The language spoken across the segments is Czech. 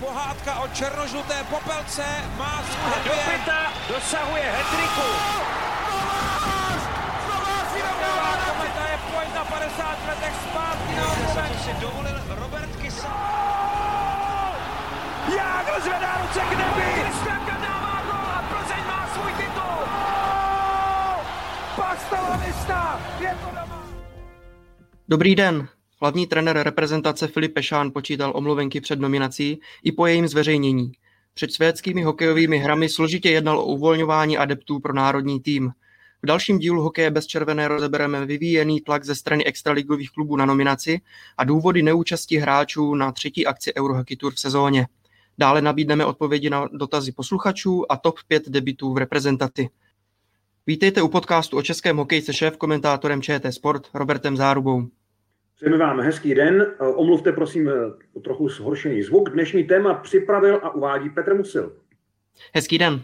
pohádka o černožluté popelce má svůj Do pěta dosahuje hetriku. Kometa je pojď na 50 letech zpátky na omluven. si dovolil Robert Kysa. Jágr zvedá ruce k nebi. Kristianka dává gol a Plzeň má svůj titul. Pasta Lavista, je to doma. Dobrý den. Hlavní trenér reprezentace Filip Pešán počítal omluvenky před nominací i po jejím zveřejnění. Před svédskými hokejovými hrami složitě jednal o uvolňování adeptů pro národní tým. V dalším dílu Hokeje bez červené rozebereme vyvíjený tlak ze strany extraligových klubů na nominaci a důvody neúčasti hráčů na třetí akci Eurohockey Tour v sezóně. Dále nabídneme odpovědi na dotazy posluchačů a top 5 debitů v reprezentaci. Vítejte u podcastu o českém hokejce šéf komentátorem ČT Sport Robertem Zárubou. Přejeme vám hezký den. Omluvte prosím o trochu zhoršený zvuk. Dnešní téma připravil a uvádí Petr Musil. Hezký den.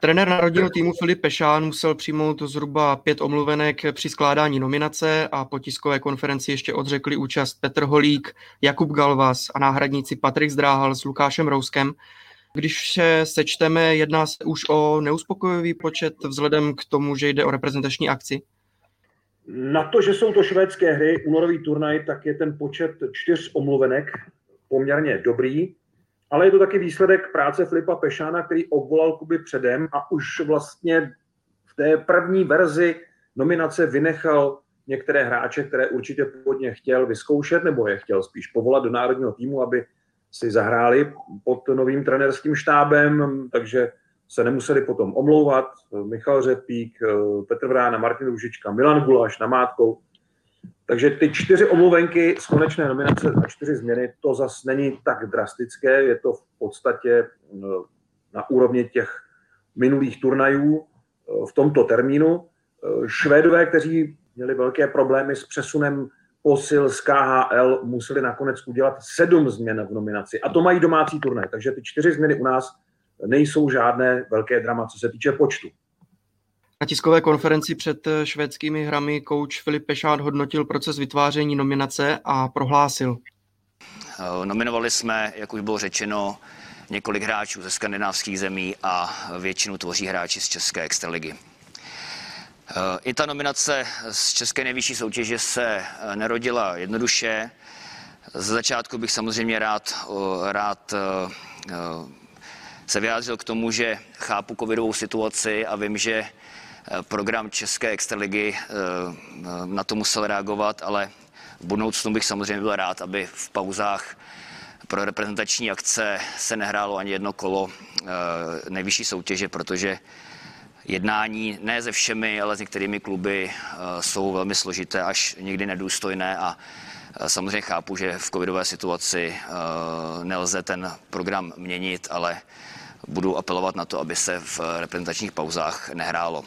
Trenér národního týmu Filip Pešán musel přijmout zhruba pět omluvenek při skládání nominace a po tiskové konferenci ještě odřekli účast Petr Holík, Jakub Galvas a náhradníci Patrik Zdráhal s Lukášem Rouskem. Když se sečteme, jedná se už o neuspokojivý počet vzhledem k tomu, že jde o reprezentační akci? Na to, že jsou to švédské hry, únorový turnaj, tak je ten počet čtyř omluvenek poměrně dobrý, ale je to taky výsledek práce Filipa Pešána, který obvolal Kuby předem a už vlastně v té první verzi nominace vynechal některé hráče, které určitě původně chtěl vyzkoušet, nebo je chtěl spíš povolat do národního týmu, aby si zahráli pod novým trenerským štábem, takže se nemuseli potom omlouvat. Michal Řepík, Petr Vrána, Martin Ružička, Milan Gulaš, Namátkou. Takže ty čtyři omluvenky z konečné nominace a čtyři změny, to zas není tak drastické, je to v podstatě na úrovni těch minulých turnajů v tomto termínu. Švédové, kteří měli velké problémy s přesunem posil z KHL, museli nakonec udělat sedm změn v nominaci. A to mají domácí turnaj, takže ty čtyři změny u nás nejsou žádné velké drama, co se týče počtu. Na tiskové konferenci před švédskými hrami kouč Filip Pešát hodnotil proces vytváření nominace a prohlásil. Nominovali jsme, jak už bylo řečeno, několik hráčů ze skandinávských zemí a většinu tvoří hráči z České extraligy. I ta nominace z České nejvyšší soutěže se nerodila jednoduše. Z začátku bych samozřejmě rád, rád se vyjádřil k tomu, že chápu covidovou situaci a vím, že program České extraligy na to musel reagovat, ale v budoucnu bych samozřejmě byl rád, aby v pauzách pro reprezentační akce se nehrálo ani jedno kolo nejvyšší soutěže, protože jednání ne se všemi, ale s některými kluby jsou velmi složité, až někdy nedůstojné a samozřejmě chápu, že v covidové situaci nelze ten program měnit, ale budu apelovat na to, aby se v reprezentačních pauzách nehrálo.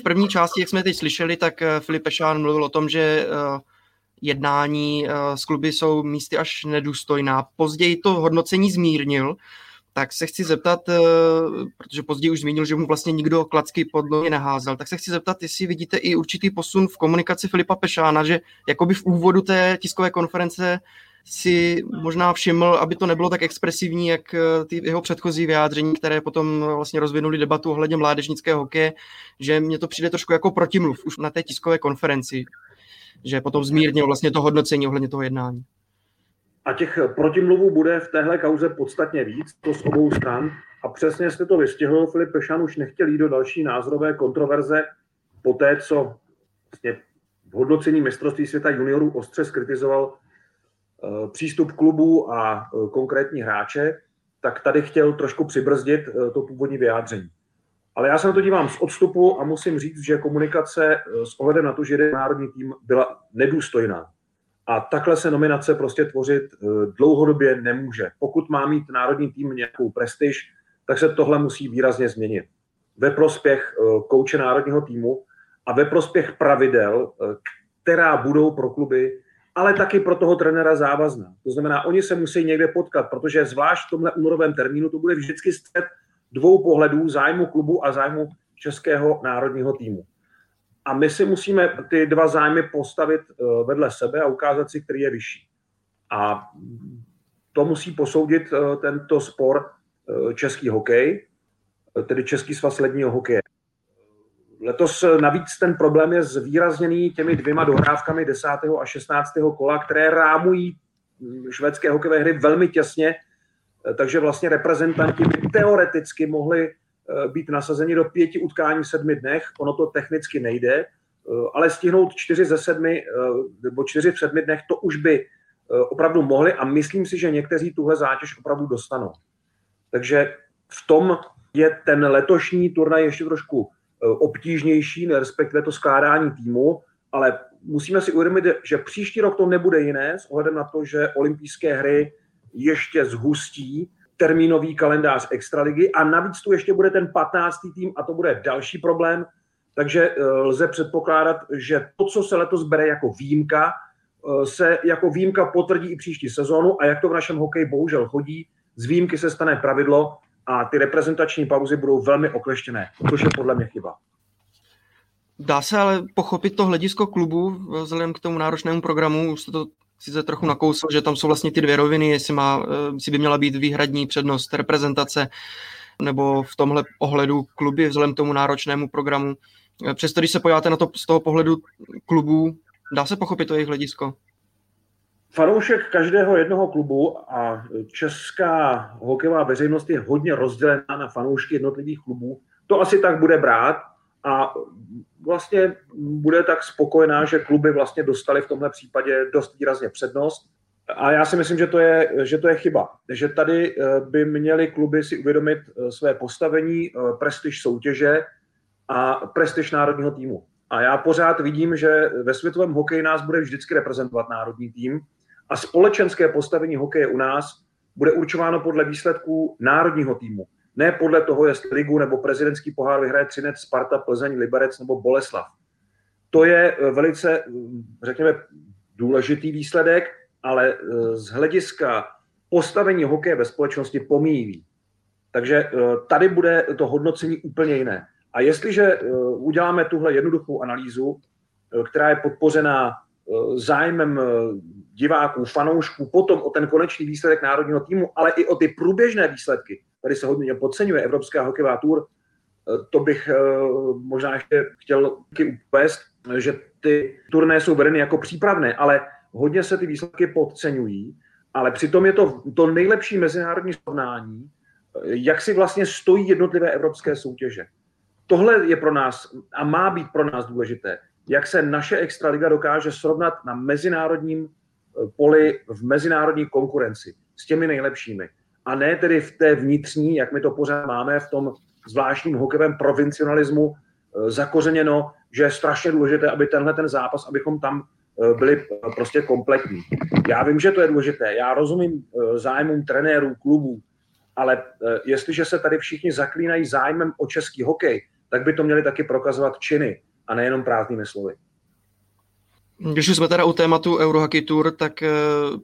V první části, jak jsme teď slyšeli, tak Filip Pešán mluvil o tom, že jednání s kluby jsou místy až nedůstojná. Později to hodnocení zmírnil, tak se chci zeptat, protože později už zmínil, že mu vlastně nikdo klacky pod nohy neházel, tak se chci zeptat, jestli vidíte i určitý posun v komunikaci Filipa Pešána, že jakoby v úvodu té tiskové konference si možná všiml, aby to nebylo tak expresivní, jak ty jeho předchozí vyjádření, které potom vlastně rozvinuli debatu ohledně mládežnického hokeje, že mně to přijde trošku jako protimluv už na té tiskové konferenci, že potom zmírnil vlastně to hodnocení ohledně toho jednání. A těch protimluvů bude v téhle kauze podstatně víc, to z obou stran. A přesně jste to vystihl, Filip Pešan už nechtěl jít do další názorové kontroverze po té, co vlastně v hodnocení mistrovství světa juniorů ostře skritizoval přístup klubů a konkrétní hráče, tak tady chtěl trošku přibrzdit to původní vyjádření. Ale já se na to dívám z odstupu a musím říct, že komunikace s ohledem na to, že jde národní tým, byla nedůstojná. A takhle se nominace prostě tvořit dlouhodobě nemůže. Pokud má mít národní tým nějakou prestiž, tak se tohle musí výrazně změnit. Ve prospěch kouče národního týmu a ve prospěch pravidel, která budou pro kluby ale taky pro toho trenéra závazná. To znamená, oni se musí někde potkat, protože zvlášť v tomhle únorovém termínu to bude vždycky střed dvou pohledů zájmu klubu a zájmu českého národního týmu. A my si musíme ty dva zájmy postavit vedle sebe a ukázat si, který je vyšší. A to musí posoudit tento spor český hokej, tedy Český svaz ledního hokeje. Letos navíc ten problém je zvýrazněný těmi dvěma dohrávkami 10. a 16. kola, které rámují hm, švédské hokejové hry velmi těsně, takže vlastně reprezentanti by teoreticky mohli eh, být nasazeni do pěti utkání v sedmi dnech. Ono to technicky nejde, eh, ale stihnout čtyři ze sedmi eh, nebo čtyři v sedmi dnech, to už by opravdu mohli a myslím si, že někteří tuhle zátěž opravdu dostanou. Takže v tom je ten letošní turnaj ještě trošku obtížnější, respektive to skládání týmu, ale musíme si uvědomit, že příští rok to nebude jiné s ohledem na to, že olympijské hry ještě zhustí termínový kalendář Extraligy a navíc tu ještě bude ten 15. tým a to bude další problém, takže eh, lze předpokládat, že to, co se letos bere jako výjimka, eh, se jako výjimka potvrdí i příští sezónu a jak to v našem hokeji bohužel chodí, z výjimky se stane pravidlo a ty reprezentační pauzy budou velmi okleštěné, což je podle mě chyba. Dá se ale pochopit to hledisko klubu vzhledem k tomu náročnému programu, už jste to sice trochu nakousl, že tam jsou vlastně ty dvě roviny, jestli, má, eh, jestli by měla být výhradní přednost reprezentace nebo v tomhle ohledu kluby vzhledem k tomu náročnému programu. Eh, přesto, když se podíváte na to z toho pohledu klubů, dá se pochopit to jejich hledisko? Fanoušek každého jednoho klubu a česká hokejová veřejnost je hodně rozdělená na fanoušky jednotlivých klubů. To asi tak bude brát a vlastně bude tak spokojená, že kluby vlastně dostali v tomhle případě dost výrazně přednost. A já si myslím, že to je, že to je chyba. Že tady eh, by měly kluby si uvědomit eh, své postavení, eh, prestiž soutěže a prestiž národního týmu. A já pořád vidím, že ve světovém hokeji nás bude vždycky reprezentovat národní tým a společenské postavení hokeje u nás bude určováno podle výsledků národního týmu. Ne podle toho, jestli ligu nebo prezidentský pohár vyhraje Třinec, Sparta, Plzeň, Liberec nebo Boleslav. To je eh, velice, hm, řekněme, důležitý výsledek, ale eh, z hlediska postavení hokeje ve společnosti pomíjí. Takže eh, tady bude to hodnocení úplně jiné. A jestliže uděláme tuhle jednoduchou analýzu, která je podpořená zájmem diváků, fanoušků, potom o ten konečný výsledek národního týmu, ale i o ty průběžné výsledky, tady se hodně podceňuje Evropská hokejová tour, eh, to bych eh, možná ještě chtěl uvést, že ty turné jsou vedeny jako přípravné, ale hodně se ty výsledky podceňují, ale přitom je to to nejlepší mezinárodní srovnání, eh, jak si vlastně stojí jednotlivé evropské soutěže. Tohle je pro nás a má být pro nás důležité, jak se naše extraliga dokáže srovnat na mezinárodním poli v mezinárodní konkurenci s těmi nejlepšími a ne tedy v té vnitřní, jak my to pořád máme v tom zvláštním hokejovém provincionalismu eh, zakořeněno, že je strašně důležité, aby tenhle ten zápas, abychom tam eh, byli eh, prostě kompletní. Já vím, že to je důležité, já rozumím zájmům trenérů, klubů, ale jestliže se tady všichni zaklínají zájmem o český hokej, tak by to měli taky prokazovat činy a nejenom prázdnými slovy. Když už jsme teda u tématu Eurohockey Tour, tak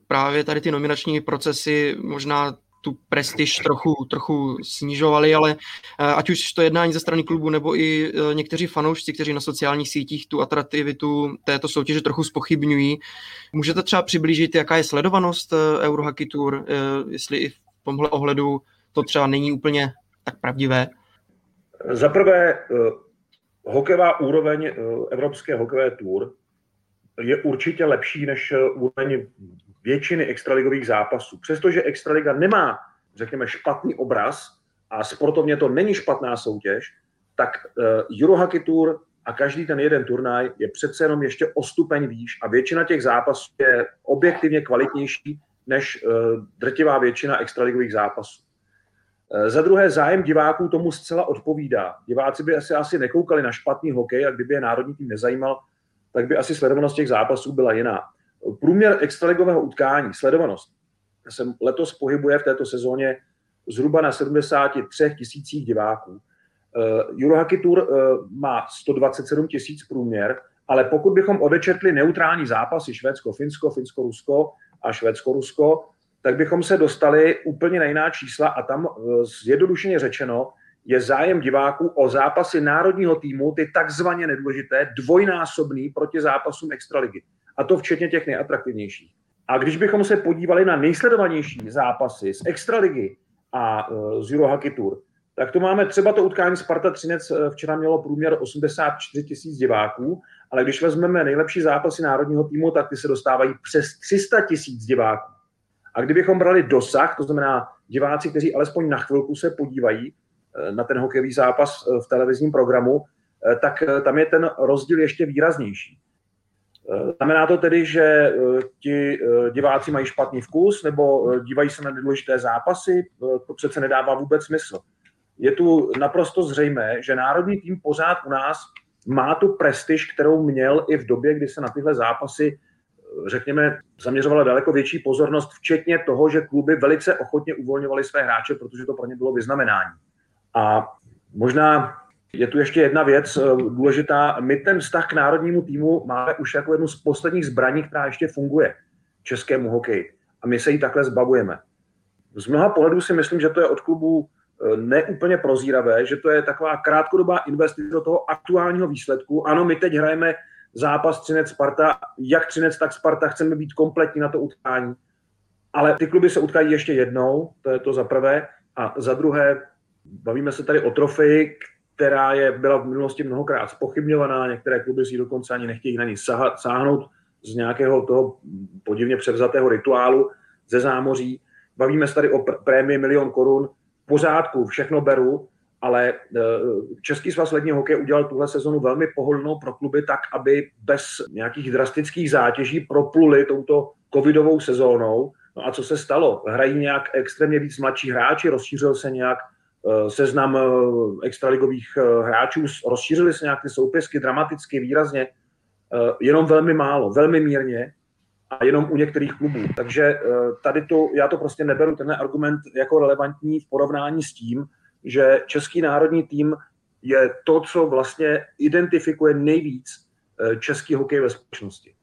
právě tady ty nominační procesy možná tu prestiž trochu, trochu snižovali, ale eh, ať už to jednání ze strany klubu nebo i eh, někteří fanoušci, kteří na sociálních sítích tu atraktivitu této soutěže trochu spochybňují. Můžete třeba přiblížit, jaká je sledovanost eh, Eurohockey Tour, jestli i v tomhle ohledu to třeba není úplně tak pravdivé? Za prvé, hokejová úroveň Evropské hokejové tour je určitě lepší než úroveň většiny extraligových zápasů. Přestože extraliga nemá, řekněme, špatný obraz a sportovně to není špatná soutěž, tak Eurohockey Tour a každý ten jeden turnaj je přece jenom ještě o stupeň výš a většina těch zápasů je objektivně kvalitnější než drtivá většina extraligových zápasů. Uh, za druhé, zájem diváků tomu zcela odpovídá. Diváci by asi, asi nekoukali na špatný hokej a kdyby je národní tým nezajímal, tak by asi sledovanost těch zápasů byla jiná. Průměr extraligového utkání, sledovanost, se letos pohybuje v této sezóně zhruba na 73 tisících diváků. Eurohockey Tour uh, má 127 tisíc průměr, ale pokud bychom odečetli neutrální zápasy Švédsko-Finsko, Finsko-Rusko a Švédsko-Rusko, tak bychom se dostali úplně na jiná čísla a tam uh, zjednodušeně řečeno je zájem diváků o zápasy národního týmu, ty takzvaně nedůležité, dvojnásobný proti zápasům Extraligy. A to včetně těch nejatraktivnějších. A když bychom se podívali na nejsledovanější zápasy z Extraligy a z Eurohockey Tour, tak to máme třeba to utkání Sparta Třinec včera mělo průměr 84 tisíc diváků, ale když vezmeme nejlepší zápasy národního týmu, tak ty se dostávají přes 300 tisíc diváků. A kdybychom brali dosah, to znamená diváci, kteří alespoň na chvilku se podívají eh, na ten hokejový zápas eh, v televizním programu, eh, tak tam je ten rozdíl ještě výraznější. Znamená to tedy, že ti diváci mají špatný vkus nebo dívají se na nedůležité zápasy? To přece nedává vůbec smysl. Je tu naprosto zřejmé, že národní tým pořád u nás má tu prestiž, kterou měl i v době, kdy se na tyhle zápasy řekněme, zaměřovala daleko větší pozornost, včetně toho, že kluby velice ochotně uvolňovaly své hráče, protože to pro ně bylo vyznamenání. A možná je tu ještě jedna věc eh, důležitá. My ten vztah k národnímu týmu máme už jako jednu z posledních zbraní, která ještě funguje českému hokeji. A my se jí takhle zbavujeme. Z mnoha pohledů si myslím, že to je od klubu eh, neúplně prozíravé, že to je taková krátkodobá investice do toho aktuálního výsledku. Ano, my teď hrajeme zápas Třinec Sparta, jak Třinec, tak Sparta, chceme být kompletní na to utkání. Ale ty kluby se utkají ještě jednou, to je to za prvé. A za druhé, bavíme se tady o trofeji, která je, byla v minulosti mnohokrát spochybňovaná, některé kluby si dokonce ani nechtějí na ní sáhnout z nějakého toho podivně převzatého rituálu ze zámoří. Bavíme se tady o prémii milion korun, v pořádku, všechno beru, ale eh, Český svaz ledního hokeje udělal tuhle sezonu velmi pohodlnou pro kluby tak, aby bez nějakých drastických zátěží propluli touto covidovou sezónou. No a co se stalo? Hrají nějak extrémně víc mladší hráči, rozšířil se nějak eh, seznam eh, extraligových hráčů, rozšířily se nějak ty soupisky dramaticky, výrazně, jenom velmi málo, velmi mírně a jenom u některých klubů. Takže tady to, já to prostě neberu, ten argument jako relevantní v porovnání s tím, že český národní tým je to, co vlastně identifikuje nejvíc eh, český hokej ve společnosti.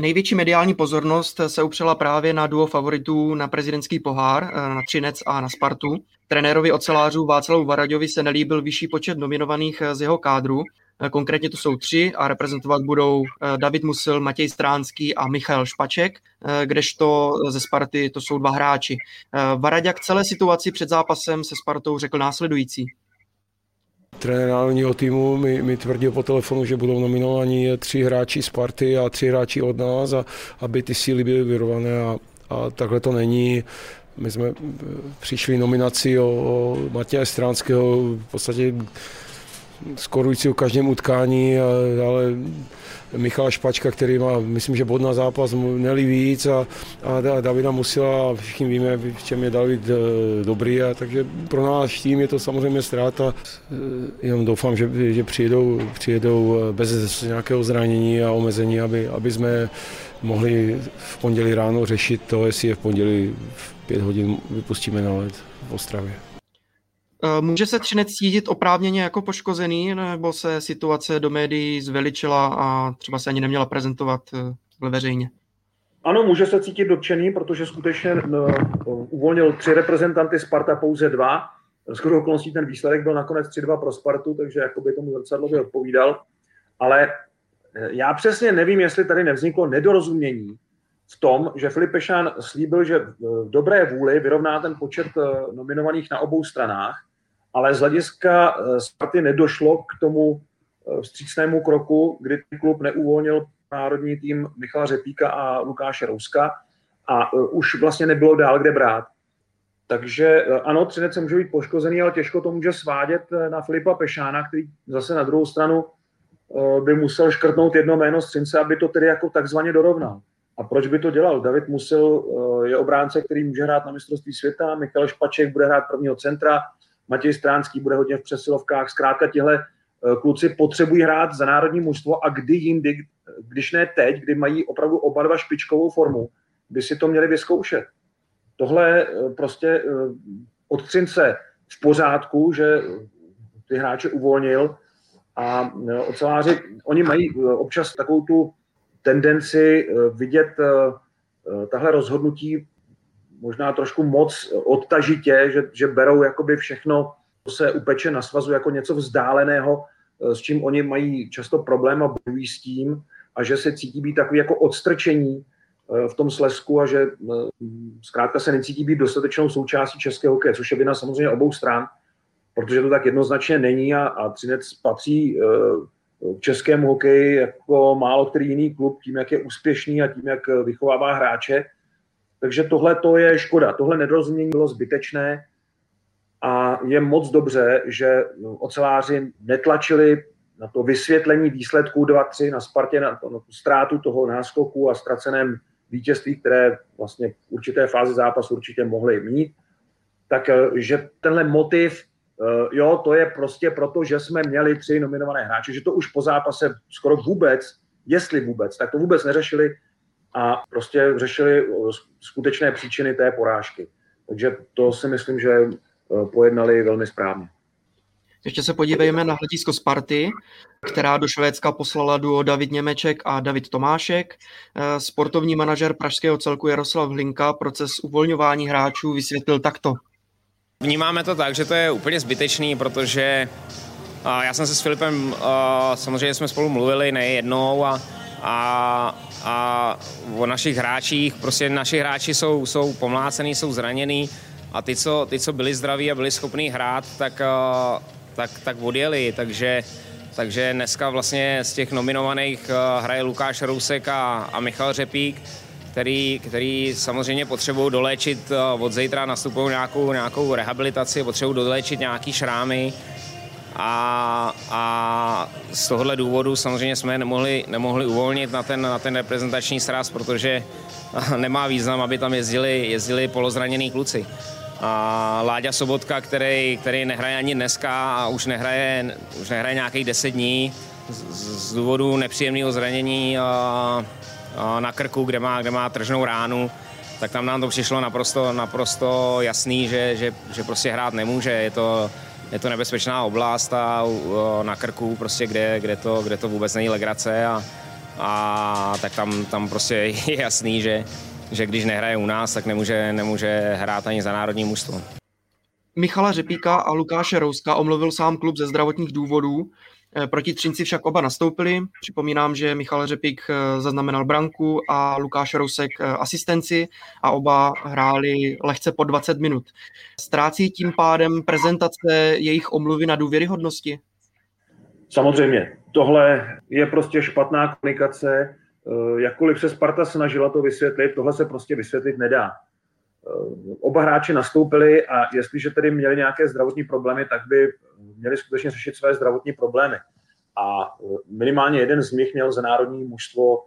Největší mediální pozornost se upřela právě na duo favoritů na prezidentský pohár, eh, na Třinec a na Spartu. Trenérovi ocelářů Václavu Varaďovi se nelíbil vyšší počet nominovaných eh, z jeho kádru. Konkrétně to jsou tři a reprezentovat budou David Musil, Matěj Stránský a Michal Špaček, kdežto ze Sparty to jsou dva hráči. Varaďak celé situaci před zápasem se Spartou řekl následující trenér národního týmu mi, mi tvrdil po telefonu, že budou nominovaní tři hráči z party a tři hráči od nás, a, aby ty síly byly vyrované a, a takhle to není. My jsme přišli nominaci o, o Matěje Stránského v podstatě skorující o každém utkání, ale Michal Špačka, který má, myslím, že bod na zápas neli víc a, a Davida Musila, všichni víme, v čem je David eh, dobrý, a takže pro náš tým je to samozřejmě ztráta. Eh, jenom doufám, že, že přijedou, přijedou eh, bez nějakého zranění a omezení, aby, aby jsme mohli v pondělí ráno řešit to, jestli je v pondělí v pět hodin vypustíme na led v Ostravě. Eh, může se Třinec cítit oprávněně jako poškozený, nebo se situace do médií zveličila a třeba se ani neměla prezentovat eh, veřejně? Ano, může se cítit dotčený, protože skutečně no, uvolnil tři reprezentanty, Sparta pouze dva. Z okolností ten výsledek byl nakonec 3-2 pro Spartu, takže jakoby tomu zrcadlově odpovídal. Ale já přesně nevím, jestli tady nevzniklo nedorozumění v tom, že Filip Pešán slíbil, že v dobré vůli vyrovná ten počet nominovaných na obou stranách ale z hlediska eh, Sparty nedošlo k tomu eh, vstřícnému kroku, kdy klub neuvolnil národní tým Michala Řepíka a Lukáše Rouska a eh, už vlastně nebylo dál kde brát. Takže ano, Třinec může být poškozený, ale těžko to může svádět na Filipa Pešána, který zase na druhou stranu by musel škrtnout jedno jméno z Třince, aby to tedy jako takzvaně dorovnal. A proč by to dělal? David Musil je obránce, který může hrát na mistrovství světa, Michal Špaček bude hrát prvního centra, Matěj Stránský bude hodně v přesilovkách. Zkrátka tihle eh, kluci potřebují hrát za národní mužstvo a kdy jindy, když ne teď, kdy mají opravdu oba dva špičkovou formu, by si to měli vyzkoušet. Tohle eh, prostě eh, od Třince v pořádku, že ty hráče uvolnil a oceláři, oni mají občas takovou tu tendenci vidět tahle rozhodnutí možná trošku moc odtažitě, že, že berou jakoby všechno, co se upeče na svazu jako něco vzdáleného, eh, s čím oni mají často problém a bojují s tím a že se cítí být takový jako odstrčení v tom Slesku a že zkrátka se necítí být dostatečnou součástí českého hokeje, což je vina samozřejmě obou stran, protože to tak jednoznačně není a, a Třinec patří k českému hokeji jako málo který jiný klub, tím, jak je úspěšný a tím, jak vychovává hráče. Takže tohle to je škoda. Tohle nedorozumění bylo zbytečné a je moc dobře, že oceláři netlačili na to vysvětlení výsledků 2-3 na Spartě, na, to, na tu ztrátu toho náskoku a ztraceném vítězství, které vlastně v určité fázi zápasu určitě mohli mít, tak eh, tenhle motiv, eh, jo, to je prostě proto, že jsme měli tři nominované hráče, že to už po zápase skoro vůbec, jestli vůbec, tak to vůbec neřešili a prostě řešili eh, skutečné příčiny té porážky. Takže to si myslím, že pojednali velmi správně. Ještě se podívejme na hledisko Sparty, která do Švédska poslala duo David Němeček a David Tomášek. Eh, sportovní manažer pražského celku Jaroslav Hlinka proces uvolňování hráčů vysvětlil takto. Vnímáme to tak, že to je úplně zbytečný, protože já jsem se s Filipem, samozřejmě jsme spolu mluvili nejednou a, a, a o našich hráčích, prostě naši hráči jsou, jsou pomlácený, jsou zraněný. A ty co, ty, co byli zdraví a byli schopní hrát, tak tak, tak odjeli, takže, takže dneska vlastně z těch nominovaných eh, hraje Lukáš Rousek a, a Michal Řepík, který, který samozřejmě potřebují doléčit eh, od zítra, nastupují nějakou, nějakou rehabilitaci, potřebují doléčit nějaký šrámy a, a z tohohle důvodu samozřejmě jsme nemohli, nemohli uvolnit na ten, na ten reprezentační sraz, protože nemá význam, aby tam jezdili, jezdili polozranění kluci a Láďa Sobotka, který, který nehraje ani dneska a už nehraje, už nehraje nějakých 10 dní z, z důvodu nepříjemného zranění a, a na krku, kde má, kde má tržnou ránu, tak tam nám to přišlo naprosto, naprosto jasný, že, že, že prostě hrát nemůže. Je to, je to nebezpečná oblast a na krku, prostě, kde, kde, to, kde to vůbec není legrace a, a tak tam, tam prostě je jasný, že, že když nehraje u nás, tak nemůže, nemůže hrát ani za národní mužstvo. Michala Řepíka a Lukáše Rouska omluvil sám klub ze zdravotních důvodů. Eh, proti Třinci však oba nastoupili. Připomínám, že Michal Řepík eh, zaznamenal branku a Lukáš Rousek eh, asistenci a oba hráli lehce po 20 minut. Ztrácí tím pádem prezentace jejich omluvy na důvěryhodnosti? Samozřejmě. Tohle je prostě špatná komunikace jakkoliv se Sparta snažila to vysvětlit, tohle se prostě vysvětlit nedá. Eh, oba hráči nastoupili a jestliže tedy měli nějaké zdravotní problémy, tak by měli skutečně řešit své zdravotní problémy. A eh, minimálně jeden z nich měl za národní mužstvo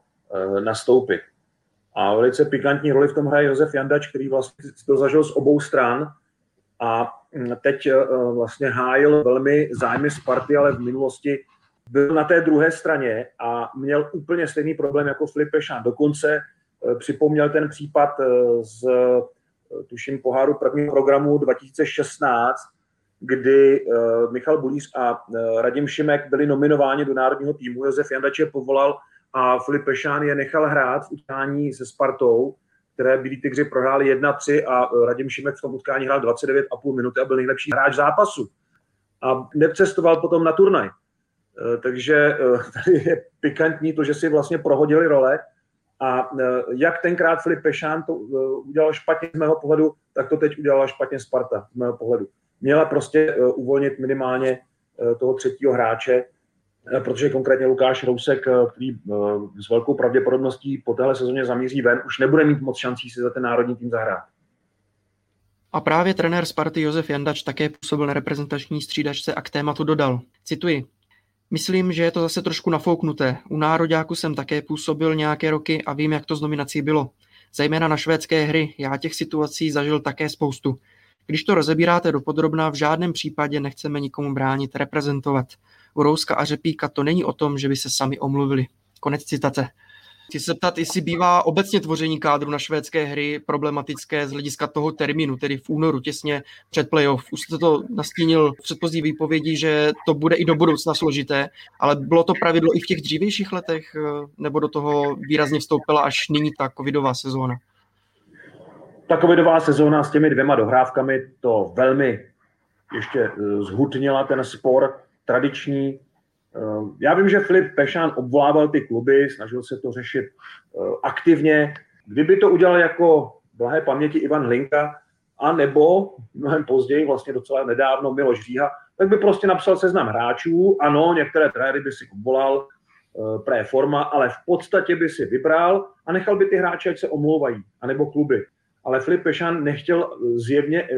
nastoupit. A velice pikantní roli v tom hraje Josef Jandač, který vlastně to zažil z obou stran a hm, teď vlastně hájil velmi zájmy Sparty, ale v minulosti byl na té druhé straně a měl úplně stejný problém jako Filip Pešán. Dokonce eh, připomněl ten případ eh, z, eh, tuším, poháru prvního programu 2016, kdy Michal Bulíř a Radim Šimek byli nominováni do národního týmu. Josef Jandač je povolal a Filip Pešán je nechal hrát v utkání se Spartou, které byli Tygři prohráli 1-3 a Radim Šimek v tom utkání hrál 29,5 minuty a byl nejlepší hráč zápasu. A nepřestoval potom na turnaj. Eh, takže eh, tady je pikantní to, že si vlastně prohodili role a eh, jak tenkrát Filip Pešán to udělal špatně z mého pohledu, tak to teď udělala špatně Sparta z mého pohledu. Měla prostě uvolnit minimálně toho třetího hráče, protože konkrétně Lukáš Rousek, který s velkou pravděpodobností po téhle sezóně zamíří ven, už nebude mít moc šancí si za ten národní tým zahrát. A právě trenér Sparty Josef Jandač také působil na reprezentační střídačce a k tématu dodal. Cituji. Myslím, že je to zase trošku nafouknuté. U nároďáku jsem také působil nějaké roky a vím, jak to z nominací bylo. Zejména na švédské hry, já těch situací zažil také spoustu. Když to rozebíráte dopodrobna, v žádném případě nechceme nikomu bránit reprezentovat. U Rouska a Řepíka to není o tom, že by se sami omluvili. Konec citace. Chci se ptat, jestli bývá obecně tvoření kádru na švédské hry problematické z hlediska toho termínu, tedy v únoru, těsně před playoff. Už jste to nastínil v předchozí výpovědi, že to bude i do budoucna složité, ale bylo to pravidlo i v těch dřívějších letech, eh, nebo do toho výrazně vstoupila až nyní ta covidová sezóna? Ta covidová sezóna s těmi dvěma dohrávkami to velmi ještě eh, zhutnila ten spor tradiční já vím, že Filip Pešán obvolával ty kluby, snažil se to řešit eh, aktivně. Kdyby to udělal jako blahé paměti Ivan Hlinka, a nebo mnohem později, vlastně docela nedávno Miloš Říha, tak by prostě napsal seznam hráčů, ano, některé trenéry by si volal, eh, pré forma, ale v podstatě by si vybral a nechal by ty hráče, ať se omlouvají, anebo kluby. Ale Filip Pešan nechtěl zjevně eh,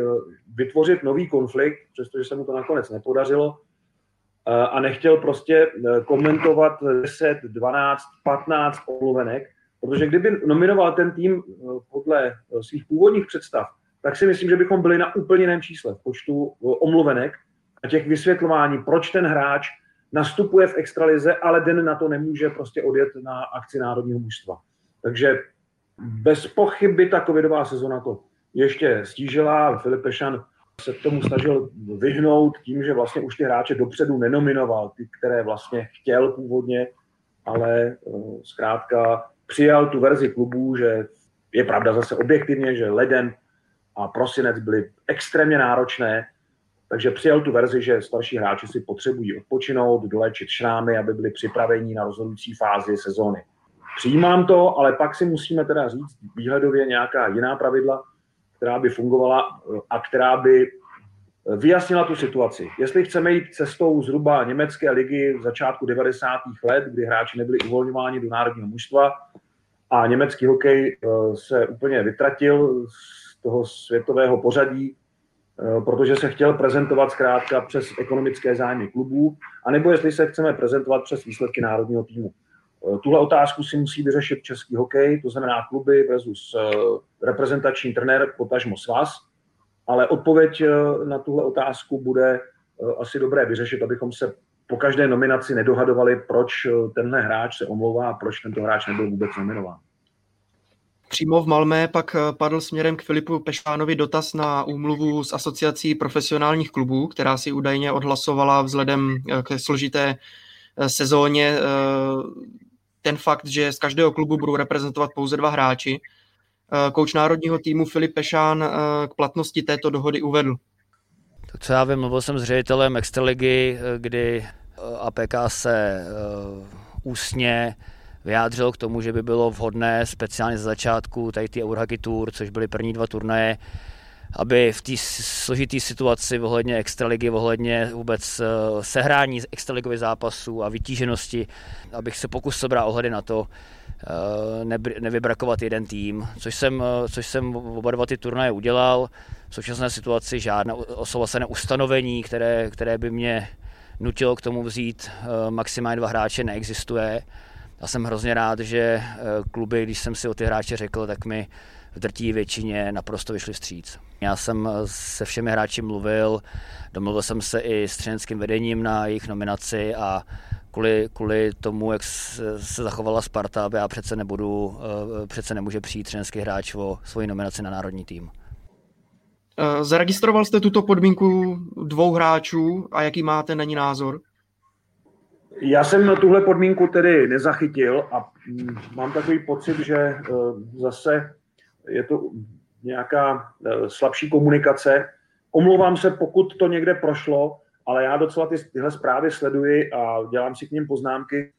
vytvořit nový konflikt, přestože se mu to nakonec nepodařilo, eh, a nechtěl prostě komentovat 10, 12, 15 omluvenek, protože kdyby nominoval ten tým podle svých původních představ, tak si myslím, že bychom byli na úplně jiném čísle v počtu omluvenek a těch vysvětlování, proč ten hráč nastupuje v extralize, ale den na to nemůže prostě odjet na akci národního mužstva. Takže bez pochyby ta covidová sezona to ještě stížila. Filip Pešan se tomu snažil vyhnout tím, že vlastně už ty hráče dopředu nenominoval, ty, které vlastně chtěl původně, ale eh, zkrátka přijal tu verzi klubů, že je pravda zase objektivně, že leden a prosinec byly extrémně náročné, takže přijal tu verzi, že starší hráči si potřebují odpočinout, dolečit šrámy, aby byli připraveni na rozhodující fázi sezóny. Přijímám to, ale pak si musíme teda říct výhledově nějaká jiná pravidla, která by fungovala eh, a která by eh, vyjasnila tu situaci. Jestli chceme jít cestou zhruba německé ligy v začátku 90. let, kdy hráči nebyli uvolňováni do národního mužstva a německý hokej eh, se úplně vytratil z toho světového pořadí, protože se chtěl prezentovat zkrátka přes ekonomické zájmy klubů, anebo jestli se chceme prezentovat přes výsledky národního týmu. Eh, tuhle otázku si musí vyřešit český hokej, to znamená kluby versus eh, reprezentační trenér, potažmo svaz, ale odpověď na tuhle otázku bude asi dobré vyřešit, abychom se po každé nominaci nedohadovali, proč tenhle hráč se omlouvá a proč tento hráč nebyl vůbec nominován. Přímo v Malmé pak eh, padl směrem k Filipu Pešánovi dotaz na úmluvu s asociací profesionálních klubů, která si údajně odhlasovala vzhledem eh, k složité eh, sezóně ten fakt, že z každého klubu budou reprezentovat pouze dva hráči. Kouč národního týmu Filip Pešán k platnosti této dohody uvedl. Tak co já vím, mluvil jsem s ředitelem Extraligy, kdy APK se ústně vyjádřil k tomu, že by bylo vhodné speciálně za začátku tady ty Eurohockey Tour, což byly první dva turnaje, aby v té složité situaci ohledně extraligy, ohledně vůbec eh, sehrání extraligových zápasů a vytíženosti, abych se pokusil brát ohledy na to, eh, nevybrakovat jeden tým, což jsem, eh, což jsem oba dva ty turnaje udělal. V současné situaci žádné osouhlasené ustanovení, které, které by mě nutilo k tomu vzít maximálně dva hráče, neexistuje já jsem hrozně rád, že kluby, když jsem si o ty hráče řekl, tak mi v drtí většině naprosto vyšli vstříc. Já jsem eh, se všemi hráči mluvil, domluvil jsem se i s třenským vedením na jejich nominaci a kvůli, kvůli tomu, jak se zachovala Sparta, já přece nebudu, eh, přece nemůže přijít třenský hráč o svoji nominaci na národní tým. Zaregistroval jste tuto podmínku dvou hráčů a jaký máte na ní názor? Já jsem tuhle podmínku tedy nezachytil a mm, mám takový pocit, že eh, zase je to nějaká eh, slabší komunikace. Omlouvám se, pokud to někde prošlo, ale já docela ty, tyhle zprávy sleduji a dělám si k ním poznámky.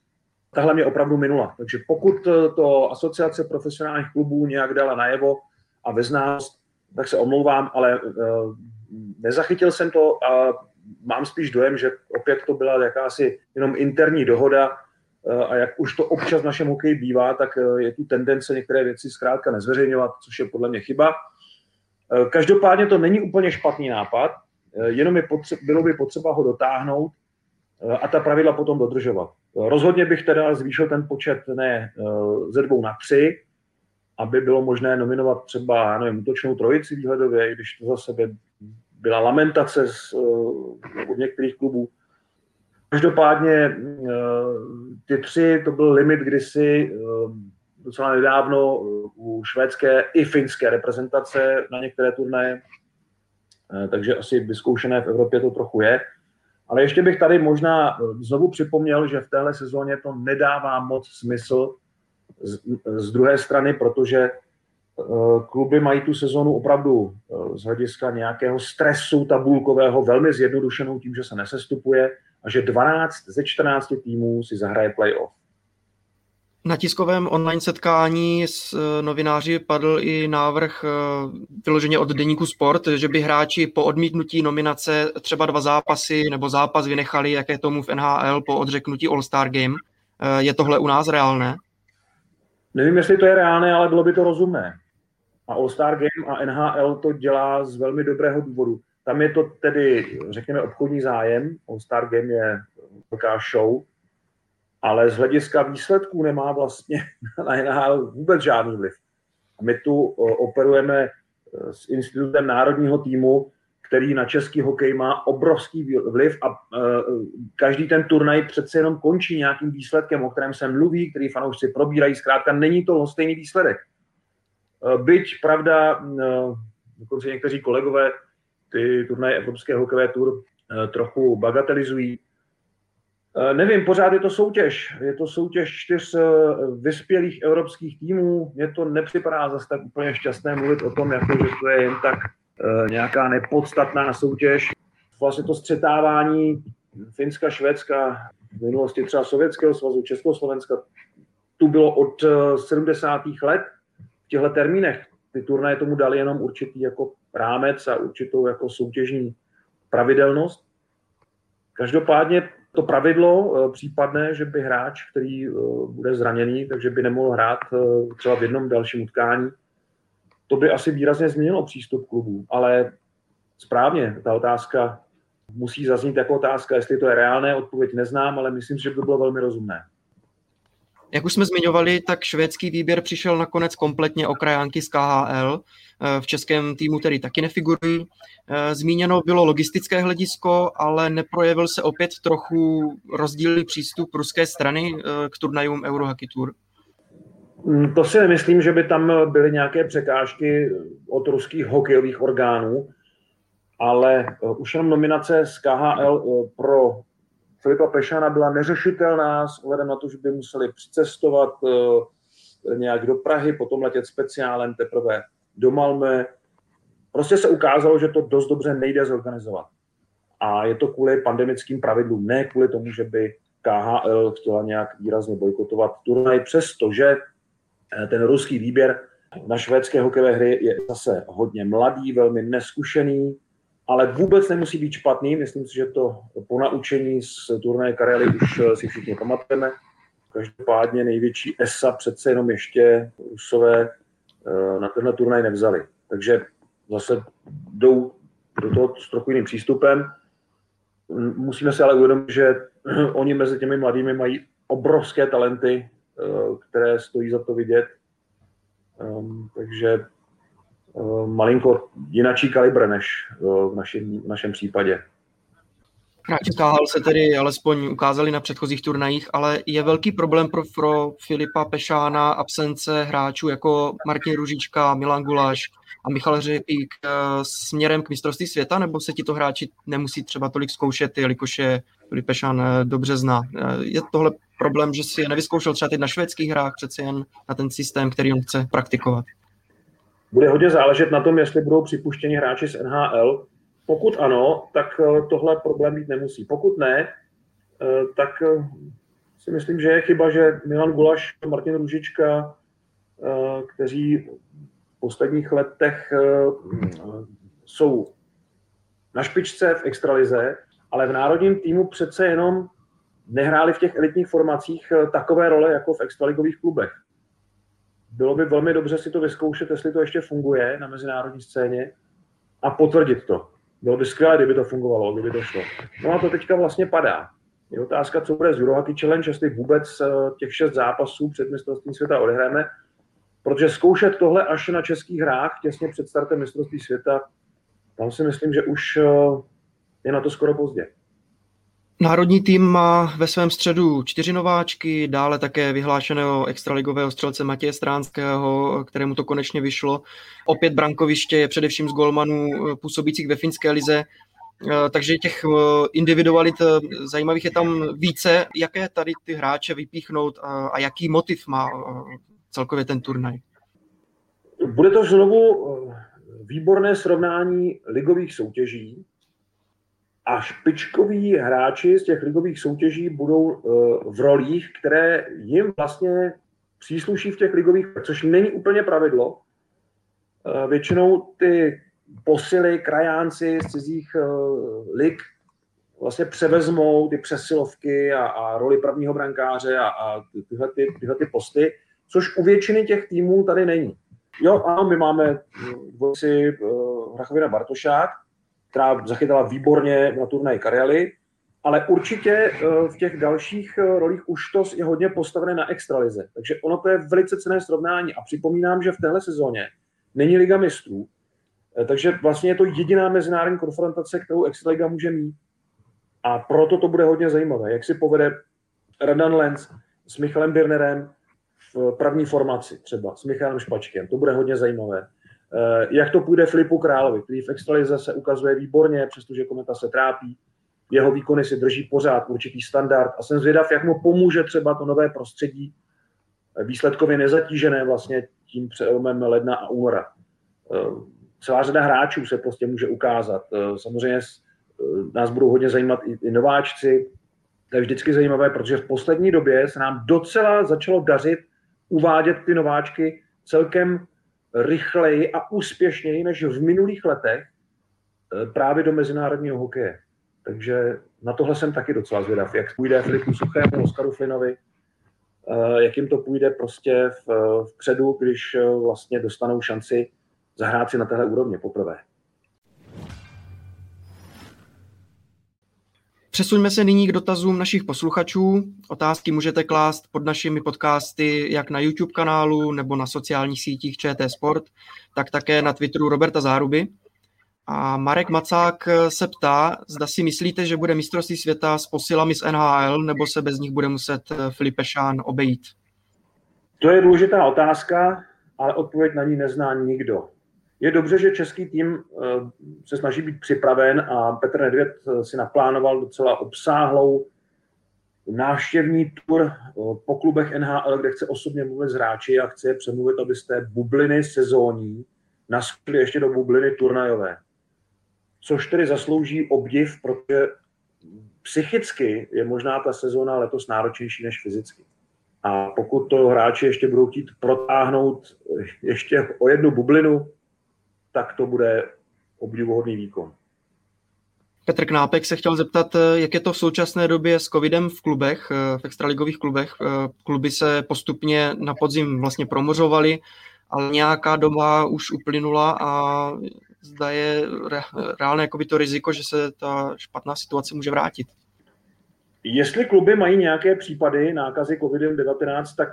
Tahle mě opravdu minula. Takže pokud to asociace profesionálních klubů nějak dala najevo a ve znalost, tak se omlouvám, ale uh, nezachytil jsem to a mám spíš dojem, že opět to byla jakási jenom interní dohoda eh, a jak už to občas v našem hokeji bývá, tak eh, je tu tendence některé věci zkrátka nezveřejňovat, což je podle mě chyba. Eh, každopádně to není úplně špatný nápad, jenom je potře- bylo by potřeba ho dotáhnout a ta pravidla potom dodržovat. Rozhodně bych teda zvýšil ten počet ne ze dvou na tři, aby bylo možné nominovat třeba, já nevím, útočnou trojici výhledově, když to za sebe byla lamentace z, od některých klubů. Každopádně uh, ty tři, to byl limit kdysi uh, docela nedávno u švédské i finské reprezentace na některé turnaje, takže asi vyzkoušené v Evropě to trochu je. Ale ještě bych tady možná znovu připomněl, že v téhle sezóně to nedává moc smysl z, z druhé strany, protože Eh, kluby mají tu sezonu opravdu eh, z hlediska nějakého stresu tabulkového velmi zjednodušenou tím, že se nesestupuje a že 12 ze 14 týmů si zahraje playoff. Na tiskovém online setkání s eh, novináři padl i návrh eh, vyloženě od deníku Sport, že by hráči po odmítnutí nominace třeba dva zápasy nebo zápas vynechali, jak je tomu v NHL po odřeknutí All-Star Game. Eh, je tohle u nás reálné? Nevím, jestli to je reálné, ale bylo by to rozumné. A All-Star Game a NHL to dělá z velmi dobrého důvodu. Tam je to tedy, řekněme, obchodní zájem. All-Star Game je velká show, ale z hlediska výsledků nemá vlastně na NHL vůbec žádný vliv. A my tu operujeme e, s institutem národního týmu, který na český hokej má obrovský vliv a e, každý ten turnaj přece jenom končí nějakým výsledkem, o kterém se mluví, který fanoušci probírají. Zkrátka není to stejný výsledek. E, byť, pravda, dokonce někteří kolegové ty turnaje Evropské hokejové tur trochu bagatelizují, Eh, nevím, pořád je to soutěž. Je to soutěž čtyř eh, vyspělých evropských týmů. Mně to nepřipadá zase tak úplně šťastné mluvit o tom, jako, že to je jen tak eh, nějaká nepodstatná soutěž. Vlastně to střetávání Finska, Švédska, v minulosti třeba Sovětského svazu, Československa, tu bylo od 70. let v těchto termínech. Ty turnaje tomu dali jenom určitý jako rámec a určitou jako soutěžní pravidelnost. Každopádně to pravidlo eh, případné, že by hráč, který eh, bude zraněný, takže by nemohl hrát eh, třeba v jednom dalším utkání, to by asi výrazně změnilo přístup klubů. Ale správně, ta otázka musí zaznít jako otázka, jestli to je reálné, odpověď neznám, ale myslím, že by bylo velmi rozumné. Jak už jsme zmiňovali, tak švédský výběr přišel nakonec kompletně o krajánky z KHL. Eh, v českém týmu tedy taky nefigurují. Eh, zmíněno bylo logistické hledisko, ale neprojevil se opět trochu rozdílný přístup ruské strany eh, k turnajům Eurohockey Tour? Mm, to si nemyslím, že by tam byly nějaké překážky od ruských hokejových orgánů, ale už jenom nominace z KHL pro Filipa Pešana byla neřešitelná s ohledem na to, že by museli přicestovat nějak do Prahy, potom letět speciálem teprve do Malmö. Prostě se ukázalo, že to dost dobře nejde zorganizovat. A je to kvůli pandemickým pravidlům, ne kvůli tomu, že by KHL chtěla nějak výrazně bojkotovat turnaj, přestože eh, ten ruský výběr na švédské hokejové hry je zase hodně mladý, velmi neskušený, ale vůbec nemusí být špatný. Myslím si, že to po naučení z turnaje Karely už eh, si všichni pamatujeme. Každopádně největší ESA přece jenom ještě Rusové Eh, na tenhle turnaj nevzali. Takže zase jdou do toho s trochu jiným přístupem. Musíme si ale uvědomit, že oni mezi těmi mladými mají obrovské talenty, eh, které stojí za to vidět. Ehm, takže malinko jinačí kalibr než v našem, v našem případě. KHL se tedy alespoň ukázali na předchozích turnajích, ale je velký problém pro, pro Filipa Pešána absence hráčů jako Martin Ružička, Milan Guláš a Michal Řepík eh, směrem k mistrovství světa, nebo se ti to hráči nemusí třeba tolik zkoušet, jelikož je Filip Pešán eh, dobře zná. Eh, je tohle problém, že si je nevyzkoušel třeba teď na švédských hrách, přece jen na ten systém, který on chce praktikovat? Bude hodně záležet na tom, jestli budou připuštěni hráči z NHL, pokud ano, tak eh, tohle problém být nemusí. Pokud ne, eh, tak eh, si myslím, že je chyba, že Milan Gulaš Martin Ružička, kteří v posledních letech jsou na špičce v extralize, ale v národním týmu přece jenom nehráli v těch elitních formacích takové role jako v extraligových klubech. Bylo by velmi dobře si to vyzkoušet, jestli to ještě funguje na mezinárodní scéně a potvrdit to. Bylo by skvělé, kdyby to fungovalo, kdyby to šlo. No a to teďka vlastně padá. Je otázka, co bude z Eurohockey Challenge, jestli vůbec eh, těch šest zápasů před mistrovstvím světa odehráme, protože zkoušet tohle až na českých hrách těsně před startem mistrovství světa, tam si myslím, že už eh, je na to skoro pozdě. Národní tým má ve svém středu čtyři nováčky, dále také vyhlášeného extraligového střelce Matěje Stránského, kterému to konečně vyšlo. Opět brankoviště je především z golmanů eh, působících ve finské lize, eh, takže těch eh, individualit zajímavých je tam více. Jaké tady ty hráče vypíchnout a jaký motiv má celkově ten turnaj? Bude to znovu výborné srovnání ligových soutěží, a špičkoví hráči z těch ligových soutěží budou eh, v rolích, které jim vlastně přísluší v těch ligových, což není úplně pravidlo. Eh, většinou ty posily, krajánci z cizích uh, lig vlastně převezmou ty přesilovky a, a roli prvního brankáře a, a tyhle, ty, tyhle ty posty, což u většiny těch týmů tady není. Jo, ano, my máme dvojici uh, Hrachovina Bartošák, která zachytala výborně na turnaj Karely, ale určitě uh, v těch dalších uh, rolích už to je hodně postavené na extralize. Takže ono to je velice cené srovnání. A připomínám, že v téhle sezóně není Liga mistrů, takže vlastně je to jediná mezinárodní konfrontace, kterou Extraliga může mít. A proto to bude hodně zajímavé, jak si povede Radan Lenz s Michalem Birnerem v první formaci třeba, s Michalem Špačkem. To bude hodně zajímavé. Eh, jak to půjde Filipu Královi, který v extralize se ukazuje výborně, přestože kometa se trápí. Jeho výkony si drží pořád určitý standard a jsem zvědav, jak mu pomůže třeba to nové prostředí, eh, výsledkově nezatížené vlastně tím přelomem ledna a února. Eh, celá řada hráčů se prostě může ukázat. Samozřejmě nás budou hodně zajímat i nováčci. To je vždycky zajímavé, protože v poslední době se nám docela začalo dařit uvádět ty nováčky celkem rychleji a úspěšněji než v minulých letech eh, právě do mezinárodního hokeje. Takže na tohle jsem taky docela zvědav, jak půjde Filipu Suchému, Oskaru Flinovi, eh, jak jim to půjde prostě v, vpředu, když eh, vlastně dostanou šanci zahrát si na téhle úrovni poprvé. Přesuňme se nyní k dotazům našich posluchačů. Otázky můžete klást pod našimi podcasty jak na YouTube kanálu nebo na sociálních sítích ČT Sport, tak také na Twitteru Roberta Záruby. A Marek Macák se ptá, zda si myslíte, že bude mistrovství světa s posilami z NHL, nebo se bez nich bude muset Filipe Šán obejít? To je důležitá otázka, ale odpověď na ní nezná nikdo. Je dobře, že český tým eh, se snaží být připraven a Petr Nedvěd eh, si naplánoval docela obsáhlou návštěvní tur eh, po klubech NHL, kde chce osobně mluvit s hráči a chce je přemluvit, aby z té bubliny sezóní naskli ještě do bubliny turnajové. Což tedy zaslouží obdiv, protože psychicky je možná ta sezóna letos náročnější než fyzicky. A pokud to hráči ještě budou chtít protáhnout ještě o jednu bublinu, tak to bude obdivuhodný výkon. Petr Knápek se chtěl zeptat, eh, jak je to v současné době s covidem v klubech, eh, v extraligových klubech. Eh, kluby se postupně na podzim vlastně promořovaly, ale nějaká doba už uplynula a zda je reálné jakoby to riziko, že se ta špatná situace může vrátit. Jestli kluby mají nějaké případy nákazy COVID-19, tak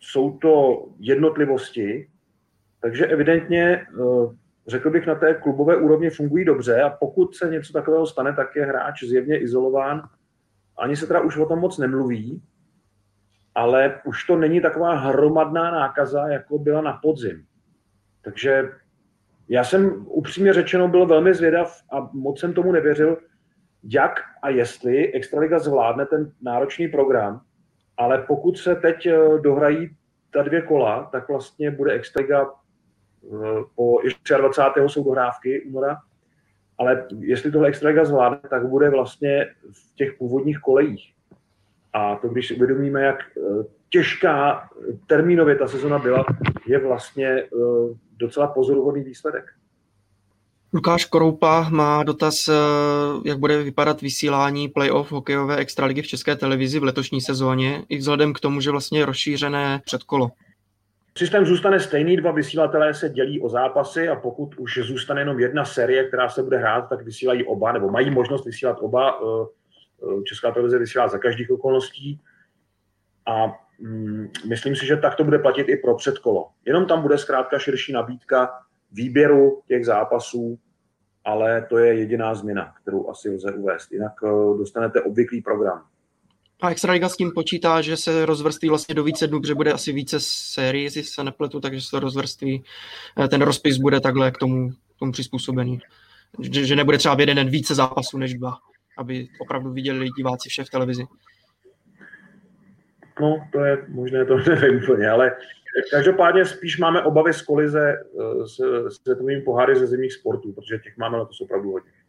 jsou to jednotlivosti, takže evidentně eh, řekl bych, na té klubové úrovni fungují dobře a pokud se něco takového stane, tak je hráč zjevně izolován. Ani se teda už o tom moc nemluví, ale už to není taková hromadná nákaza, jako byla na podzim. Takže já jsem upřímně řečeno byl velmi zvědav a moc jsem tomu nevěřil, jak a jestli Extraliga zvládne ten náročný program, ale pokud se teď eh, dohrají ta dvě kola, tak vlastně bude Extraliga po 23. jsou dohrávky února, ale jestli tohle Extraliga zvládne, tak bude vlastně v těch původních kolejích. A to, když si uvědomíme, jak eh, těžká termínově ta sezona byla, je vlastně eh, docela pozoruhodný výsledek. Lukáš Koroupa má dotaz, eh, jak bude vypadat vysílání playoff hokejové extraligy v české televizi v letošní sezóně, i vzhledem k tomu, že vlastně je rozšířené předkolo. Systém zůstane stejný, dva vysílatelé se dělí o zápasy a pokud už zůstane jenom jedna série, která se bude hrát, tak vysílají oba, nebo mají možnost vysílat oba. Eh, eh, Česká televize vysílá za každých okolností a mm, myslím si, že tak to bude platit i pro předkolo. Jenom tam bude zkrátka širší nabídka výběru těch zápasů, ale to je jediná změna, kterou asi lze uvést. Jinak eh, dostanete obvyklý program. A Extraliga s tím počítá, že se rozvrství vlastně do více dnů, protože bude asi více sérií, jestli se nepletu, takže se rozvrství. Eh, ten rozpis bude takhle k tomu, k tomu přizpůsobený. Že, že nebude třeba jeden den více zápasů než dva, aby opravdu viděli diváci vše v televizi. No, to je možné, to nevím úplně, ale každopádně spíš máme obavy z kolize eh, s, světovými poháry ze zimních sportů, protože těch máme to opravdu hodně.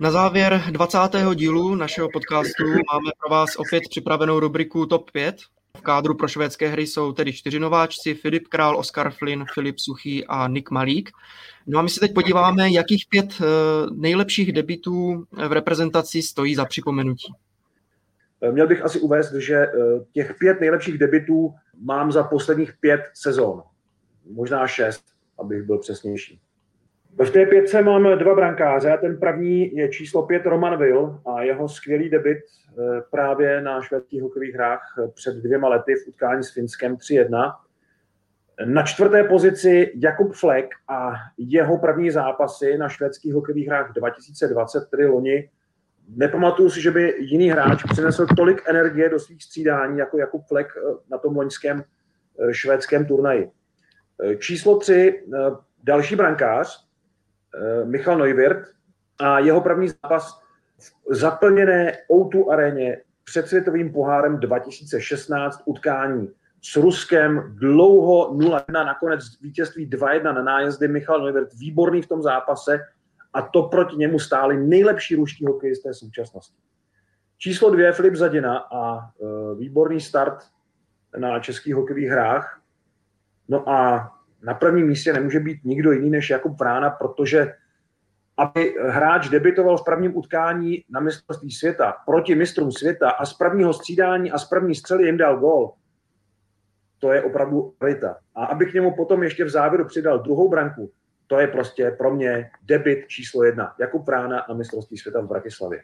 Na závěr 20. dílu našeho podcastu máme pro vás opět připravenou rubriku Top 5. V kádru pro švédské hry jsou tedy čtyři nováčci, Filip Král, Oskar Flynn, Filip Suchý a Nick Malík. No a my se teď podíváme, jakých pět eh, nejlepších debitů v reprezentaci stojí za připomenutí. Eh, měl bych asi uvést, že eh, těch pět nejlepších debitů mám za posledních pět sezon. Možná šest, abych byl přesnější. V té pětce mám dva brankáře. Ten první je číslo pět Roman Will a jeho skvělý debit eh, právě na švédských hokejových hrách před dvěma lety v utkání s Finskem 3-1. Na čtvrté pozici Jakub Fleck a jeho první zápasy na švédských hokejových hrách 2020, tedy loni, nepamatuju si, že by jiný hráč přinesl tolik energie do svých střídání jako Jakub Flek eh, na tom loňském eh, švédském turnaji. Číslo tři, další brankář, Michal Neuwirth a jeho první zápas v zaplněné O2 aréně před světovým pohárem 2016 utkání s Ruskem dlouho 0-1, nakonec vítězství 2-1 na nájezdy. Michal Neuwirth výborný v tom zápase, a to proti němu stáli nejlepší ruští hokejisté současnosti. Číslo dvě Filip Zadina a e, výborný start na českých hokejových hrách. No a na prvním místě nemůže být nikdo jiný než Jakub Vrána, protože aby hráč debitoval v prvním utkání na mistrovství světa proti mistrům světa a z prvního střídání a z první střely jim dal gol, to je opravdu realita. A aby k němu potom ještě v závěru přidal druhou branku, to je prostě pro mě debit číslo jedna. Jakub Prána na mistrovství světa v Bratislavě.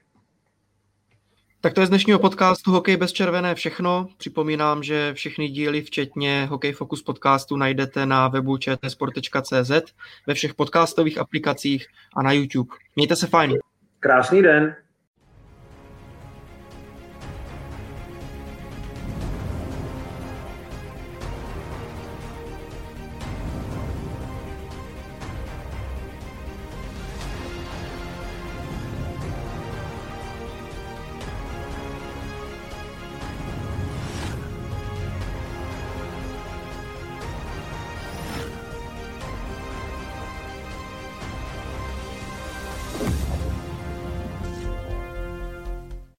Tak to je z dnešního podcastu Hokej bez červené všechno. Připomínám, že všechny díly, včetně Hokej Focus podcastu, najdete na webu čtsport.cz, ve všech podcastových aplikacích a na YouTube. Mějte se fajn. Krásný den.